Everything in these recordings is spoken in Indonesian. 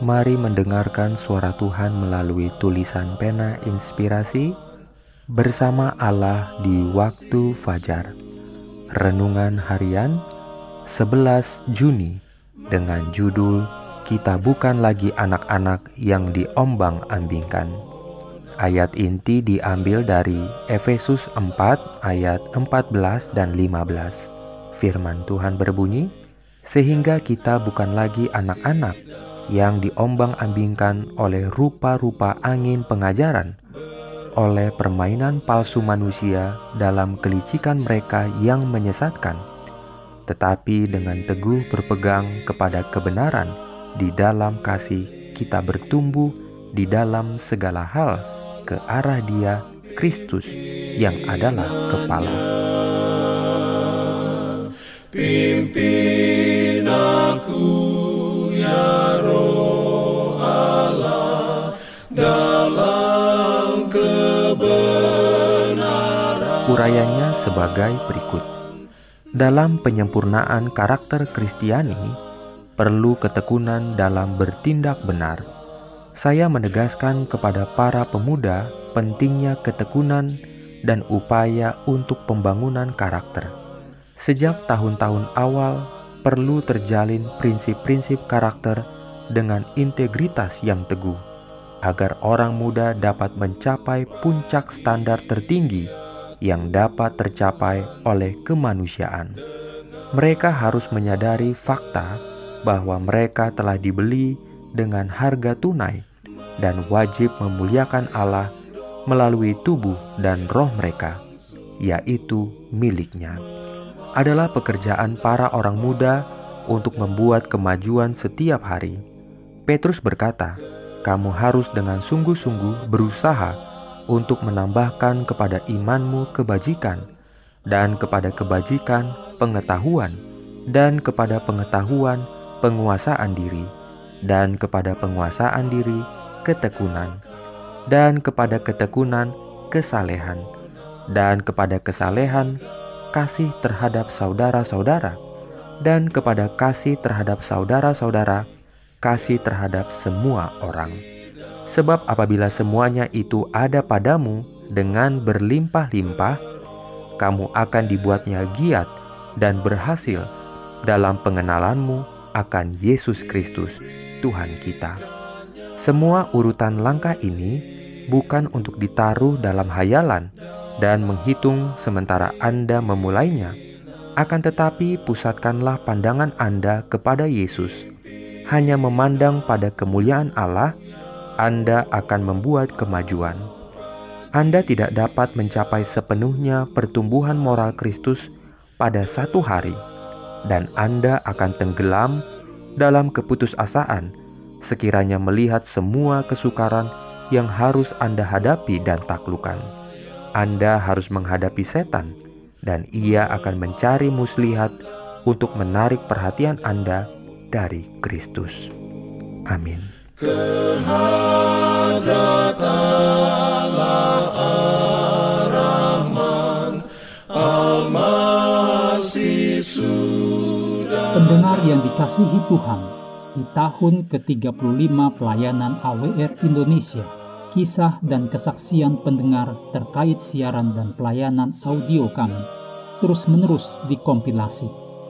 Mari mendengarkan suara Tuhan melalui tulisan pena inspirasi bersama Allah di waktu fajar. Renungan harian 11 Juni dengan judul Kita bukan lagi anak-anak yang diombang-ambingkan. Ayat inti diambil dari Efesus 4 ayat 14 dan 15. Firman Tuhan berbunyi, sehingga kita bukan lagi anak-anak yang diombang-ambingkan oleh rupa-rupa angin pengajaran, oleh permainan palsu manusia dalam kelicikan mereka yang menyesatkan, tetapi dengan teguh berpegang kepada kebenaran di dalam kasih kita bertumbuh di dalam segala hal ke arah Dia Kristus yang adalah kepala. Pimpin kebenaran. Urayanya sebagai berikut. Dalam penyempurnaan karakter Kristiani, perlu ketekunan dalam bertindak benar. Saya menegaskan kepada para pemuda pentingnya ketekunan dan upaya untuk pembangunan karakter. Sejak tahun-tahun awal perlu terjalin prinsip-prinsip karakter dengan integritas yang teguh, agar orang muda dapat mencapai puncak standar tertinggi yang dapat tercapai oleh kemanusiaan. Mereka harus menyadari fakta bahwa mereka telah dibeli dengan harga tunai dan wajib memuliakan Allah melalui tubuh dan roh mereka, yaitu miliknya adalah pekerjaan para orang muda untuk membuat kemajuan setiap hari. Petrus berkata, "Kamu harus dengan sungguh-sungguh berusaha untuk menambahkan kepada imanmu kebajikan, dan kepada kebajikan pengetahuan, dan kepada pengetahuan penguasaan diri, dan kepada penguasaan diri ketekunan, dan kepada ketekunan kesalehan, dan kepada kesalehan kasih terhadap saudara-saudara, dan kepada kasih terhadap saudara-saudara, kasih terhadap semua orang. Sebab apabila semuanya itu ada padamu dengan berlimpah-limpah, kamu akan dibuatnya giat dan berhasil dalam pengenalanmu akan Yesus Kristus, Tuhan kita. Semua urutan langkah ini bukan untuk ditaruh dalam hayalan, dan menghitung sementara Anda memulainya. Akan tetapi, pusatkanlah pandangan Anda kepada Yesus. Hanya memandang pada kemuliaan Allah, Anda akan membuat kemajuan. Anda tidak dapat mencapai sepenuhnya pertumbuhan moral Kristus pada satu hari, dan Anda akan tenggelam dalam keputusasaan sekiranya melihat semua kesukaran yang harus Anda hadapi dan taklukan. Anda harus menghadapi setan, dan ia akan mencari muslihat untuk menarik perhatian Anda dari Kristus. Amin. Pendengar yang dikasihi Tuhan, di tahun ke-35 pelayanan AWR Indonesia, kisah dan kesaksian pendengar terkait siaran dan pelayanan audio kami terus-menerus dikompilasi.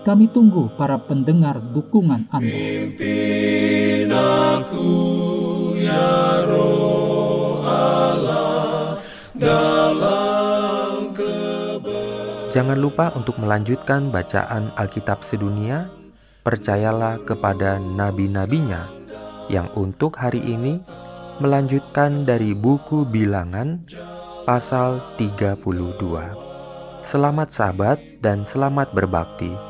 Kami tunggu para pendengar dukungan Anda. Pimpin aku ya roh Allah dalam Jangan lupa untuk melanjutkan bacaan Alkitab sedunia. Percayalah kepada nabi-nabinya yang untuk hari ini melanjutkan dari buku Bilangan pasal 32. Selamat sahabat dan selamat berbakti.